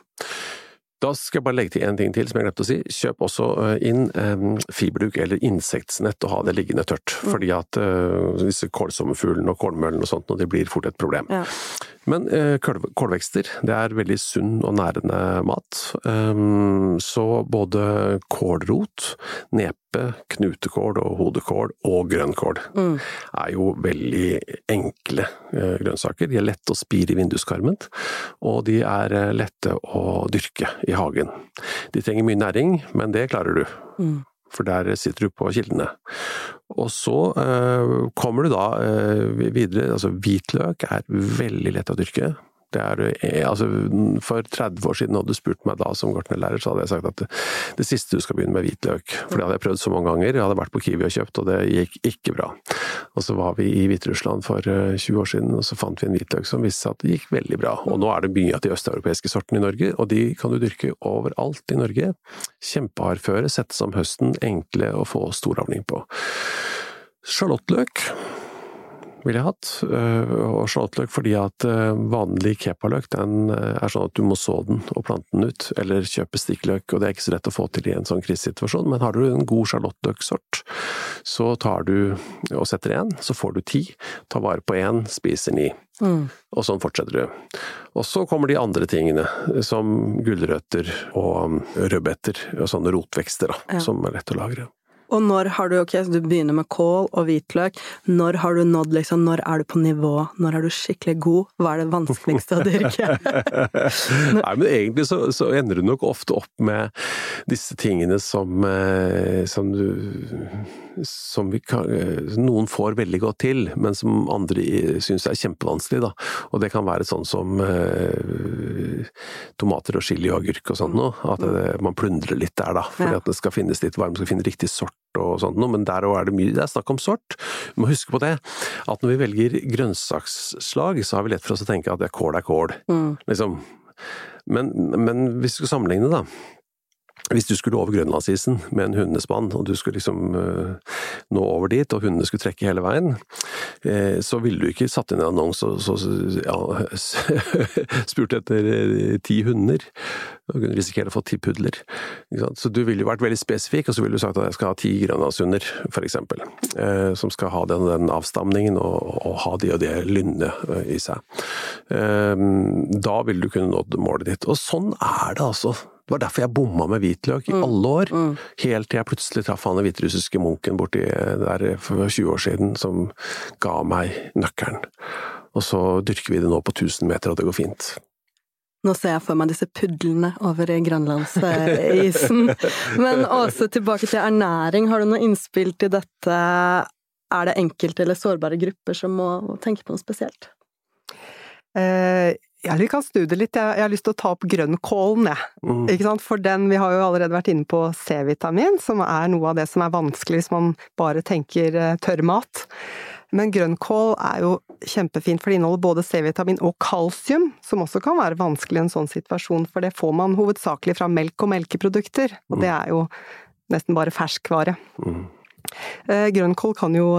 Da skal jeg bare legge til en ting til som jeg glemte å si. Kjøp også eh, inn um, fiberduk eller insektsnett og ha det liggende tørt. Mm. Fordi at uh, disse kålsommerfuglene og kålmøllene og sånt, og det blir fort et problem. Ja. Men uh, kålvekster, det er veldig sunn og nærende mat. Um, så både kålrot, nepe, knutekål og hodekål og grønnkål mm. er jo veldig enkle uh, grønnsaker. De er lette å spire i vinduskarmen, og de er lette å dyrke i hagen. De trenger mye næring, men det klarer du. Mm. For der sitter du på kildene. Og så eh, kommer du da eh, videre. Altså hvitløk er veldig lett å dyrke. Er, eh, altså, for 30 år siden hadde du spurt meg da som gartnerlærer, så hadde jeg sagt at det, det, siste du skal begynne med hvitløk. For det hadde jeg prøvd så mange ganger. Jeg hadde vært på Kiwi og kjøpt, og det gikk ikke bra. Og så var vi i Hviterussland for 20 eh, år siden, og så fant vi en hvitløk som viste seg at det gikk veldig bra. Og nå er det mye av de østeuropeiske sortene i Norge, og de kan du dyrke overalt i Norge. Kjempehardføre, settes om høsten, enkle å få storavling på. Sjalottløk ville jeg hatt. Eh, og sjalottløk fordi at eh, vanlig kepaløk den eh, er sånn at du må så den og plante den ut, eller kjøpe stikkløk, og det er ikke så lett å få til i en sånn krisesituasjon. Men har du en god sjalottløksort, så tar du og setter én, så får du ti. Ta vare på én, spiser ni. Mm. Og sånn fortsetter du. Og så kommer de andre tingene, som gulrøtter og rødbeter, og sånne rotvekster da, ja. som er lett å lagre. Og når har du ok, så du begynner med kål og hvitløk. Når har du nådd liksom, når er du på nivå? Når er du skikkelig god? Hva er det vanskeligste å dyrke? Nei, men egentlig så, så, ender du nok ofte opp med disse tingene som, eh, som du som kan, eh, noen får veldig godt til, men som andre syns er kjempevanskelig. Da. Og det kan være sånn som eh, tomater og chili og agurk og sånn noe. At det, man plundrer litt der, da. Fordi ja. at det skal finnes litt varme, skal finne riktig sort og sånt noe. Men der òg er det mye det er snakk om sort. Vi må huske på det, at når vi velger grønnsaksslag, så har vi lett for oss å tenke at det er kål er kål. Mm. Liksom. Men, men hvis vi skal sammenligne, da hvis du skulle over grønlandsisen med en hundespann, og du skulle liksom uh, nå over dit, og hundene skulle trekke hele veien, uh, så ville du ikke satt inn en annonse og så, ja, spurt etter uh, ti hunder. Og kunne risikere å få ti pudler. Så du ville vært veldig spesifikk, og så ville du sagt at jeg skal ha ti grønlandshunder, f.eks. Som skal ha den, den avstamningen og, og, ha de og de lynnet i seg. Da ville du kunne nådd målet ditt. Og sånn er det altså det var derfor jeg bomma med hvitløk i mm. alle år. Mm. Helt til jeg plutselig traff han den hviterussiske munken borti der for 20 år siden, som ga meg nøkkelen. Og så dyrker vi det nå på 1000 meter, og det går fint. Nå ser jeg for meg disse pudlene over grønlandsisen. Men også tilbake til ernæring, har du noe innspill til dette? Er det enkelte eller sårbare grupper som må tenke på noe spesielt? Eh, ja, vi kan snu det litt. Jeg, jeg, har lyst til å ta opp grønnkålen, jeg. Mm. Ikke sant? For den, vi har jo allerede vært inne på C-vitamin, som er noe av det som er vanskelig hvis man bare tenker uh, tørr mat. Men grønnkål er jo kjempefint, for det inneholder både C-vitamin og kalsium, som også kan være vanskelig i en sånn situasjon, for det får man hovedsakelig fra melk og melkeprodukter, og mm. det er jo nesten bare ferskvare. Mm. Uh, grønnkål kan jo,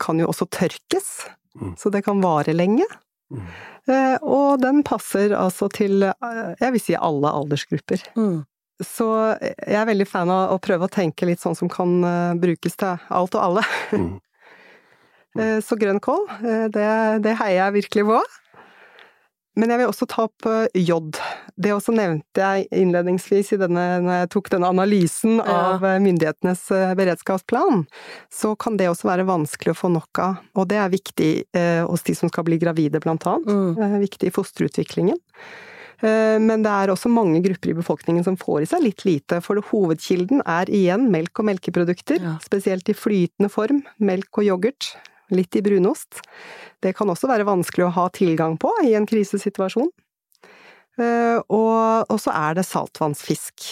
kan jo også tørkes, mm. så det kan vare lenge. Mm. Eh, og den passer altså til, eh, jeg vil si, alle aldersgrupper. Mm. Så jeg er veldig fan av å prøve å tenke litt sånn som kan eh, brukes til alt og alle. Mm. Mm. Så grønnkål, det, det heier jeg virkelig på. Men jeg vil også ta opp J. jod. Det også nevnte jeg innledningsvis i denne, når jeg tok denne analysen ja. av eh, myndighetenes eh, beredskapsplan. Så kan det også være vanskelig å få nok av, og det er viktig eh, hos de som skal bli gravide, blant annet. Mm. viktig i fosterutviklingen. Men det er også mange grupper i befolkningen som får i seg litt lite, for hovedkilden er igjen melk og melkeprodukter, ja. spesielt i flytende form, melk og yoghurt, litt i brunost. Det kan også være vanskelig å ha tilgang på i en krisesituasjon. Eh, og, så er det saltvannsfisk.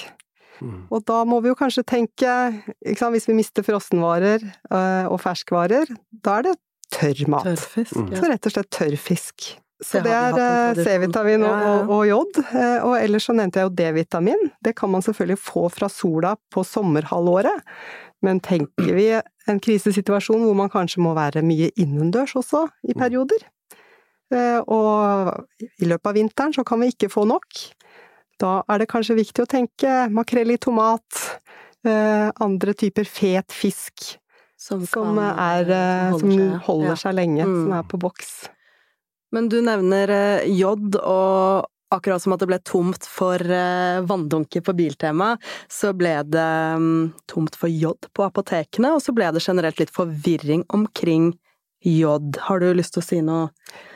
Mm. Og da må vi jo kanskje tenke, hvis vi mister frossenvarer eh, og ferskvarer, da er det tørr mat. Tørrfisk, mm. ja. Så rett og slett tørrfisk. Så det, det er eh, C-vitamin og, og, og, jod. Og ellers så nevnte jeg jo D-vitamin. Det kan man selvfølgelig få fra sola på sommerhalvåret. Men tenker vi en krisesituasjon hvor man kanskje må være mye innendørs også, i mm. perioder, eh, og i løpet av vinteren så kan vi ikke få nok, da er det kanskje viktig å tenke makrell i tomat, eh, andre typer fet fisk som, som, er, eh, holder, som holder seg lenge, mm. som er på boks. Men du nevner jod og Akkurat som at det ble tomt for uh, vanndunker på Biltema, så ble det um, tomt for jod på apotekene, og så ble det generelt litt forvirring omkring jod. Har du lyst til å si noe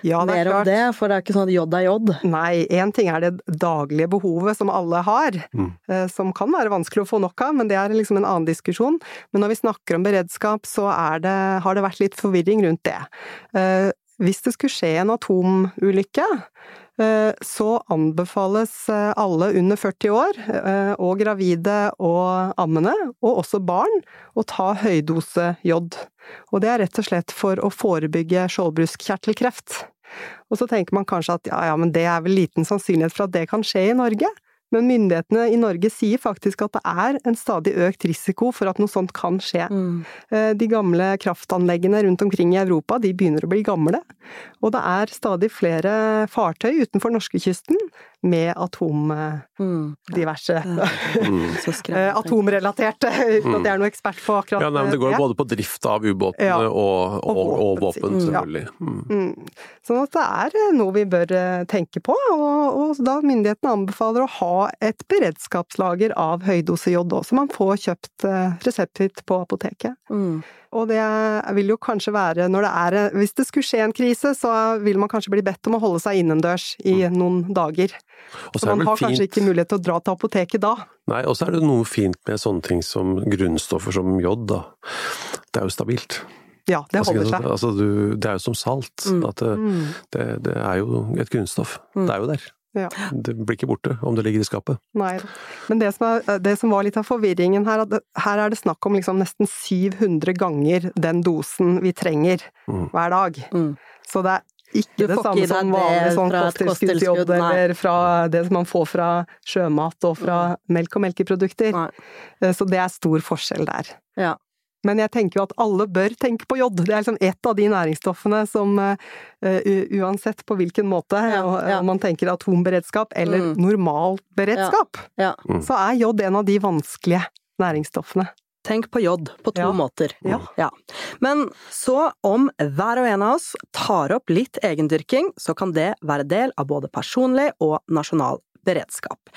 ja, mer om det? For det er ikke sånn at jod er jod? Nei, én ting er det daglige behovet som alle har, mm. uh, som kan være vanskelig å få nok av, men det er liksom en annen diskusjon. Men når vi snakker om beredskap, så det, har det vært litt forvirring rundt det. Uh, hvis det skulle skje en atomulykke, Eh, så anbefales eh, alle under 40 år, eh, og gravide og ammende, og også barn, å ta høydose jod. Og det er rett og slett for å forebygge skjoldbruskkjertelkreft. Og så tenker man kanskje at ja, ja, men det er vel liten sannsynlighet for at det kan skje i Norge? Men myndighetene i Norge sier faktisk at det er en stadig økt risiko for at noe sånt kan skje. Mm. Eh, de gamle kraftanleggene rundt omkring i Europa de begynner å bli gamle. Og det er stadig flere fartøy utenfor norskekysten med atomdiverse Mm. mm. Eh, atomrelaterte, uten at jeg er noe ekspert på akkurat ja, nei, men Det går jo både på drift av ubåtene ja. og, og, og, og, våpen, selvfølgelig. Ja. Mm. mm. Sånn at det er eh, noe vi bør eh, tenke på, og, og da myndighetene anbefaler å ha et beredskapslager av høydosejod òg, så man får kjøpt reseptfritt på apoteket. Og det vil jo kanskje være når det er Hvis det skulle skje en krise, så vil man kanskje bli bedt om å holde seg innendørs i mm. noen dager. Så man har kanskje ikke mulighet til å dra til apoteket da. Nei, og så er det noe fint med sånne ting som grunnstoffer som jod, da. Det er jo stabilt. Ja, det holder seg. Altså, du, det er jo som salt. Mm. Det, mm. det, det, er jo et grunnstoff. Mm. Det er jo der. Ja. Det blir ikke borte om det ligger i skapet. Nei. Men det som, er, det som var litt av forvirringen her, at her er det snakk om liksom nesten 700 ganger den dosen vi trenger mm. hver dag. Mm. Så det er ikke det samme som vanlig sånn kosttilskuddsjobb eller fra det som man får fra sjømat og fra melk og melkeprodukter. Nei. Eh, så det er stor forskjell der. Ja. Men jeg tenker jo at alle bør tenke på jod. Det er liksom ett av de næringsstoffene som uh, uansett på hvilken måte, ja, ja. om man tenker atomberedskap eller mm. normal beredskap, ja, mm. så er jod en av de vanskelige næringsstoffene. Tenk på jod på to måter. Ja. Men så, om hver og en av oss tar opp litt egendyrking, så kan det være del av både personlig og nasjonal beredskap.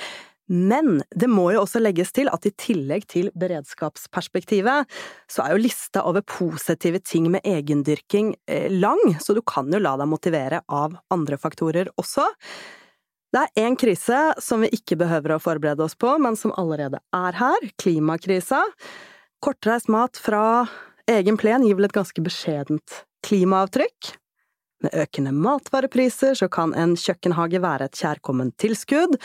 Men det må jo også legges til at i tillegg til beredskapsperspektivet, så er jo lista over positive ting med egendyrking eh, lang, så du kan jo la deg motivere av andre faktorer også. Det er én krise som vi ikke behøver å forberede oss på, men som allerede er her – klimakrisa. Kortreist mat fra egen plen gir vel et ganske beskjedent klimaavtrykk. Med økende matvarepriser så kan en kjøkkenhage være et kjærkomment tilskudd,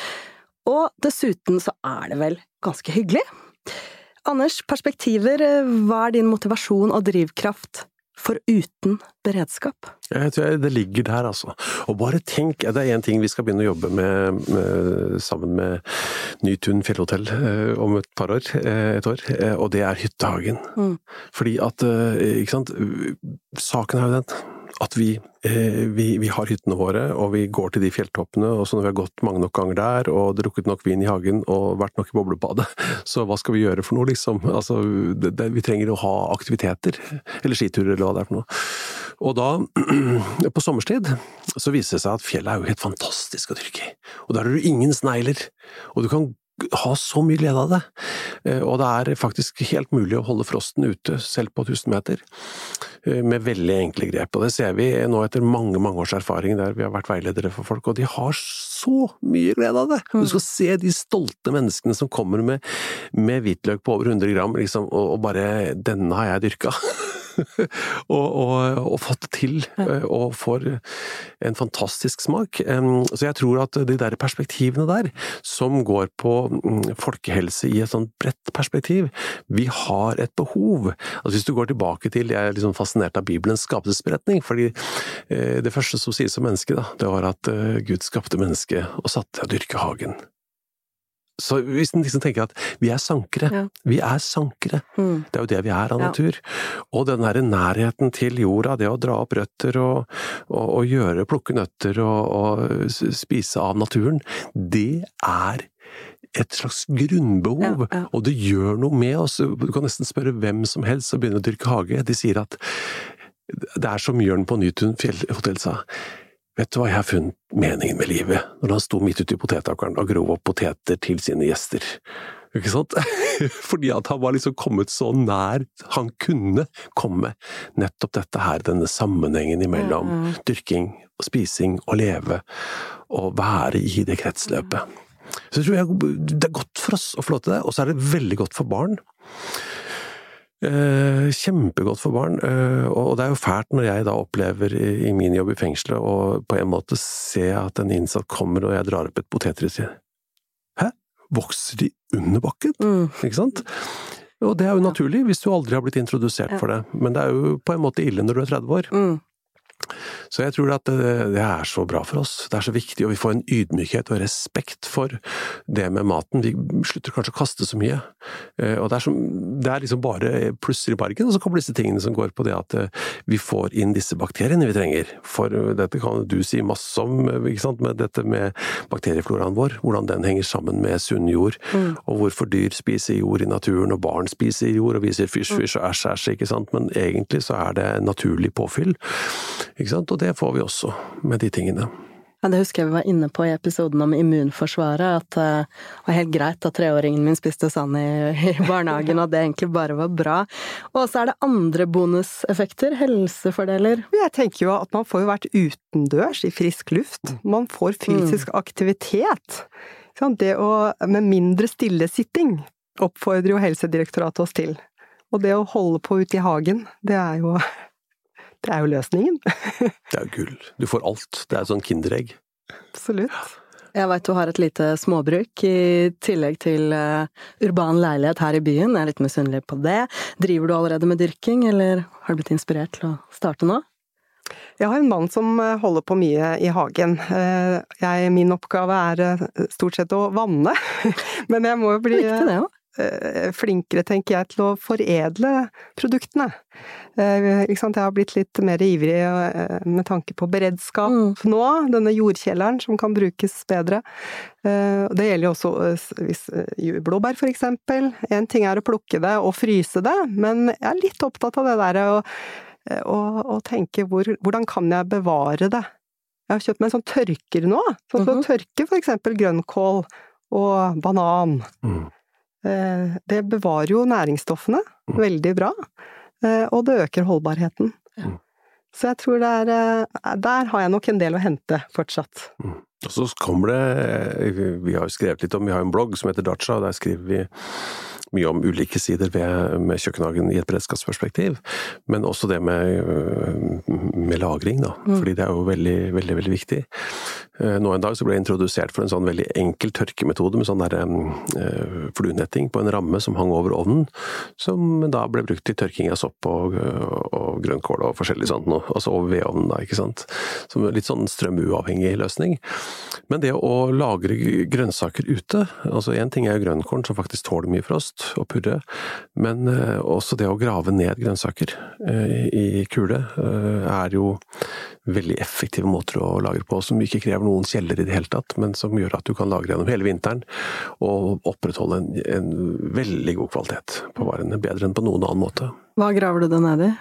og dessuten så er det vel ganske hyggelig. Anders, perspektiver, hva er din motivasjon og drivkraft for uten beredskap? Jeg tror det ligger der, altså. Og bare tenk, det er én ting vi skal begynne å jobbe med, med sammen med Nytun fjellhotell eh, om et par år, eh, et år, eh, og det er Hyttehagen. Mm. Fordi at, ikke sant, saken er jo den at vi, eh, vi, vi, har hyttene våre, og vi går til de fjelltoppene, og så når vi har gått mange nok ganger der, og drukket nok vin i hagen og vært nok i boblebadet, så hva skal vi gjøre for noe, liksom? Altså, det, det, vi trenger å ha aktiviteter, eller skiturer eller hva det er for noe. Og da, på sommerstid, så viser det seg at fjellet er jo helt fantastisk å dyrke i. Og der har du ingen snegler, og du kan ha så mye glede av det. Eh, og det er faktisk helt mulig å holde frosten ute, selv på 1000 meter, eh, med veldig enkle grep. Og det ser vi nå etter mange mange års erfaring der vi har vært veiledere for folk, og de har så mye glede av det! Du skal se de stolte menneskene som kommer med, med hvitløk på over 100 gram, liksom, og, og bare 'denne har jeg dyrka'. og, og, og, fått til, eh, og får en fantastisk smak. Så jeg tror at de der perspektivene der, som går på mm, folkehelse i et sånt bredt perspektiv, vi har et behov. Altså Hvis du går tilbake til Jeg er liksom fascinert av Bibelens skapelsesberetning, fordi eh, det første som sies om mennesket, da, det var at eh, Gud skapte mennesket og satte å dyrke hagen. Så hvis en liksom tenker at vi er sankere, ja. vi er sankere, mm. det er jo det vi er av ja. natur. Og den derre nærheten til jorda, det å dra opp røtter og, og, og gjøre, plukke nøtter og, og, spise av naturen, det er et slags grunnbehov, ja, og det gjør noe med oss. Du kan nesten spørre hvem som helst som begynner å dyrke hage. De sier at det er som Jørn på Nytun fjellhotell sa. Vet du hva, jeg har funnet meningen med livet, når han sto midt ute i potetakeren og grov opp poteter til sine gjester. Ikke sant? Fordi at han var liksom kommet så nær han kunne komme nettopp dette her, denne sammenhengen imellom mm. dyrking og spising og leve, og være i det kretsløpet. Så jeg tror jeg, det er godt for oss å få lov til det, og så er det veldig godt for barn. Eh, kjempegodt for barn, eh, og det er jo fælt når jeg da opplever i min jobb i fengselet å på en måte se at en innsatt kommer og jeg drar opp et potetris og sier Hæ? Vokser de under bakken? Mm. Ikke sant? Og det er jo naturlig hvis du aldri har blitt introdusert ja. for det, men det er jo på en måte ille når du er 30 år. Mm. Så jeg tror at det, det, er så bra for oss. Det er så viktig, og vi får en ydmykhet og respekt for det med maten. Vi slutter kanskje å kaste så mye. Eh, og det er, som, det er liksom bare plusser i parken, og så kommer disse tingene som går på det at eh, vi får inn disse bakteriene vi trenger. For dette kan du si masse om, ikke sant, med dette med bakteriefloraen vår. Hvordan den henger sammen med sunn jord, mm. og hvorfor dyr spiser jord i naturen, og barn spiser jord, og vi sier fysj, fysj og æsj, æsj, ikke sant. Men egentlig så er det naturlig påfyll. Ikke sant? Og det får vi også med de tingene. Ja, det husker jeg vi var inne på i episoden om immunforsvaret, at det var helt greit at treåringen min spiste sand i, i barnehagen, og det egentlig bare var bra. Og så er det andre bonuseffekter, helsefordeler? Jeg tenker jo at man får jo vært utendørs i frisk luft. Man får fysisk mm. aktivitet. Det å, med mindre stillesitting oppfordrer jo Helsedirektoratet oss til. Og det å holde på ute i hagen, det er jo det er jo løsningen. det er jo gull. Du får alt. Det er sånn kinderegg. Absolutt. Jeg veit du har et lite småbruk, i tillegg til uh, urban leilighet her i byen. Jeg er litt misunnelig på det. Driver du allerede med dyrking, eller har du blitt inspirert til å starte nå? Jeg har en mann som eh, holder på mye i hagen. Eh, jeg, min oppgave er stort sett å vanne, men jeg må jo bli Viktig det òg. Eh, flinkere, tenker jeg, til å foredle produktene. Eh, jeg har blitt litt mer ivrig eh, med tanke på beredskap mm. nå, denne jordkjelleren som kan brukes bedre. Det gjelder jo også hvis, blåbær, for eksempel. En ting er å plukke det og fryse det, men jeg er litt opptatt av det der å, å, å tenke hvor, hvordan kan jeg bevare det? Jeg har kjøpt meg en sånn tørker nå, sånn for mm -hmm. å tørke for eksempel grønnkål og banan. Mm. Eh, det bevarer jo næringsstoffene mm. veldig bra, eh, og det øker holdbarheten. Mm. Så jeg tror det er eh, Der har jeg nok en del å hente fortsatt. Mm. Og så kommer det Vi har jo skrevet litt om Vi har en blogg som heter Dacha, og der skriver vi mye om ulike sider ved, med kjøkkenhagen i et beredskapsperspektiv, men også det med, med lagring, da. Mm. Fordi det er jo veldig, veldig, veldig viktig. Eh, nå en dag så ble jeg introdusert for en sånn veldig enkel tørkemetode med sånn der uh, fluenetting på en ramme som hang over ovnen, som da ble brukt til tørking av sopp og, og grønnkål og forskjellig sånt noe, altså over vedovnen da, ikke sant. Som litt sånn strømuavhengig løsning. Men det å lagre grønnsaker ute, altså én ting er jo grønnkorn som faktisk tåler mye frost og purre, men uh, også det å grave ned grønnsaker uh, i kule er jo veldig effektive måter å lagre på, som ikke krever noen kjeller i det hele tatt, men som gjør at du kan lagre gjennom hele vinteren og opprettholde en, en veldig god kvalitet på varene. Bedre enn på noen annen måte. Hva graver du det ned i?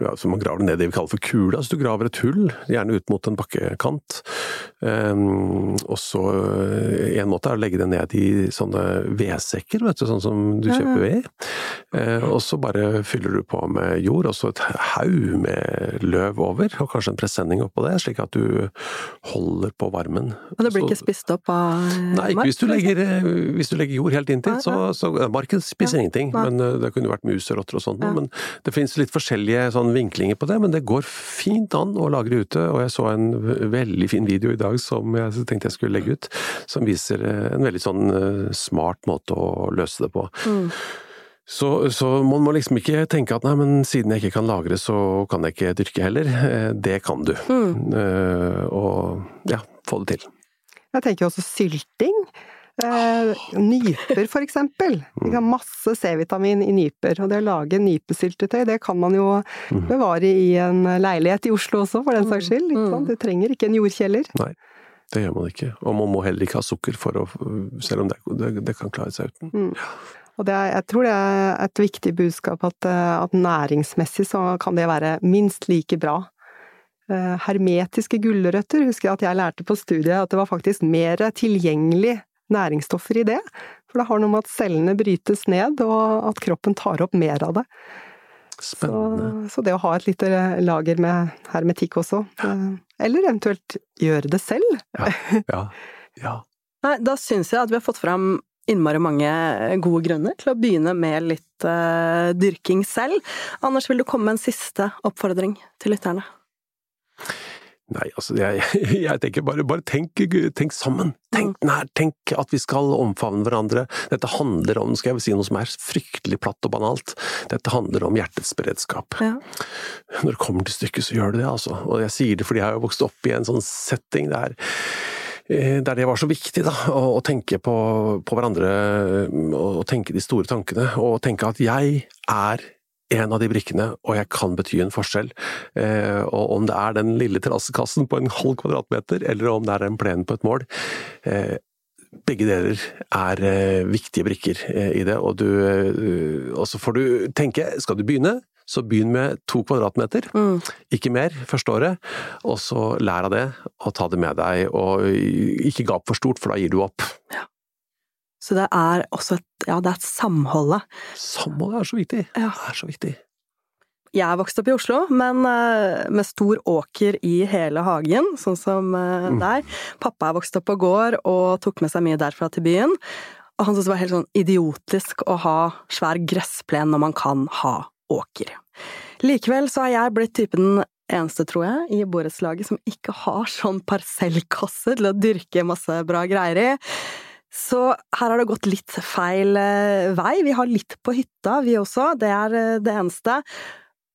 ja, så Man graver ned det vi kaller for kula, så du graver et hull, gjerne ut mot en bakkekant. Um, og så En måte er å legge det ned i sånne vedsekker, vet du, sånn som du kjøper ved. Uh, og så bare fyller du på med jord, og så et haug med løv over, og kanskje en presenning oppå det, slik at du holder på varmen. Og det blir så, ikke spist opp av Nei, ikke hvis du legger, hvis du legger jord helt inntil. Så, så marken spiser ja. ingenting, men det kunne vært mus og rotter og sånt. Ja. Men det finnes litt forskjellige sånn vinklinger på det, men det går fint an å lagre ute. Og jeg så en veldig fin video i dag som jeg tenkte jeg skulle legge ut, som viser en veldig sånn eh, smart måte å løse det på. Mm. Så, så, man må liksom ikke tenke at nei, men siden jeg ikke kan lagre, så kan jeg ikke dyrke heller. Eh, det kan du. Mm. Og ja, få det til. Jeg tenker også sylting. Eh, nyper, for eksempel. Vi har masse C-vitamin i nyper, og det å lage nypesyltetøy, det kan man jo mm. bevare i en leilighet i Oslo også, for den saks skyld. Mm. Du trenger ikke en jordkjeller. Nei, det gjør man ikke. Og man må heller ikke ha sukker for å Selv om det, det, det kan klare seg uten. Mm. Og er, jeg tror det er et viktig budskap at, eh, at næringsmessig så kan det være minst like bra eh, hermetiske gulrøtter husker jeg at jeg lærte på studiet at det var faktisk mer tilgjengelig næringsstoffer i det. For det har noe med at cellene brytes ned, og at kroppen tar opp mer av det. Spennende. Så, så det å ha et lite lager med hermetikk også, ja. eller eventuelt gjøre det selv. Ja. ja. ja. Nei, da syns jeg at vi har fått fram innmari mange gode grunner til å begynne med litt uh, dyrking selv. Anders, vil du komme med en siste oppfordring til lytterne? Nei, altså, jeg, jeg tenker bare, bare tenk, tenk, sammen. Tenk mm. nær, tenk at vi skal omfavne hverandre. Dette handler om, skal jeg si noe som er fryktelig platt og banalt, dette handler om hjertets beredskap. Ja. Når det kommer til stykket, så gjør det det, altså. Og jeg sier det fordi jeg har jo vokst opp i en sånn setting der eh, der det var så viktig da, å, å tenke på, på hverandre, og tenke de store tankene, og tenke at jeg er en av de brikkene, og jeg kan bety en forskjell. Eh, og om det er den lille terrassekassen på en halv kvadratmeter, eller om det er en plen på et mål. Eh, begge deler er eh, viktige brikker i det, og, du, og så får du tenke, skal du begynne, så begynn med to kvadratmeter, mm. ikke mer, første året. Og så lær av det, og ta det med deg, og ikke gap for stort, for da gir du opp. Så det er også et, ja, det er et samholdet. Samholdet er så viktig. Ja. Det er så viktig. Jeg er vokst opp i Oslo, men eh, med stor åker i hele hagen, sånn som eh, mm. der. Pappa er vokst opp på gård og tok med seg mye derfra til byen. Og han syntes det var helt sånn idiotisk å ha svær gressplen når man kan ha åker. Likevel så er jeg blitt typen eneste, tror jeg, i borettslaget som ikke har sånn parsellkasse til å dyrke masse bra greier i. Så her har det gått litt feil eh, vei. Vi har litt på hytta, vi også. Det er eh, det eneste.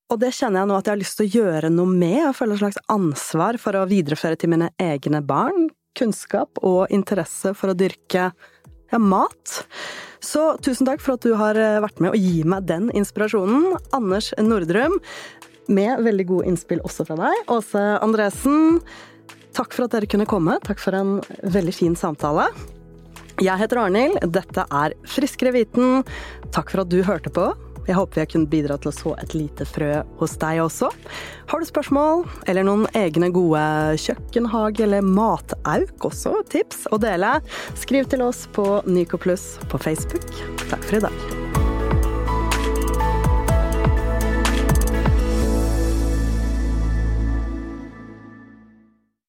Og det kjenner jeg nå at jeg har lyst til å gjøre noe med. og føler et slags ansvar for å videreføre til mine egne barn kunnskap og interesse for å dyrke ja, mat. Så tusen takk for at du har eh, vært med og gi meg den inspirasjonen. Anders Nordrum, med veldig gode innspill også fra deg. Åse Andresen, takk for at dere kunne komme. Takk for en veldig fin samtale. Jeg heter Arnhild, dette er Friskere viten. Takk for at du hørte på. Jeg håper jeg kunne bidra til å så et lite frø hos deg også. Har du spørsmål eller noen egne gode kjøkkenhage- eller matauk også, tips å dele, skriv til oss på Nycoplus på Facebook. Takk for i dag.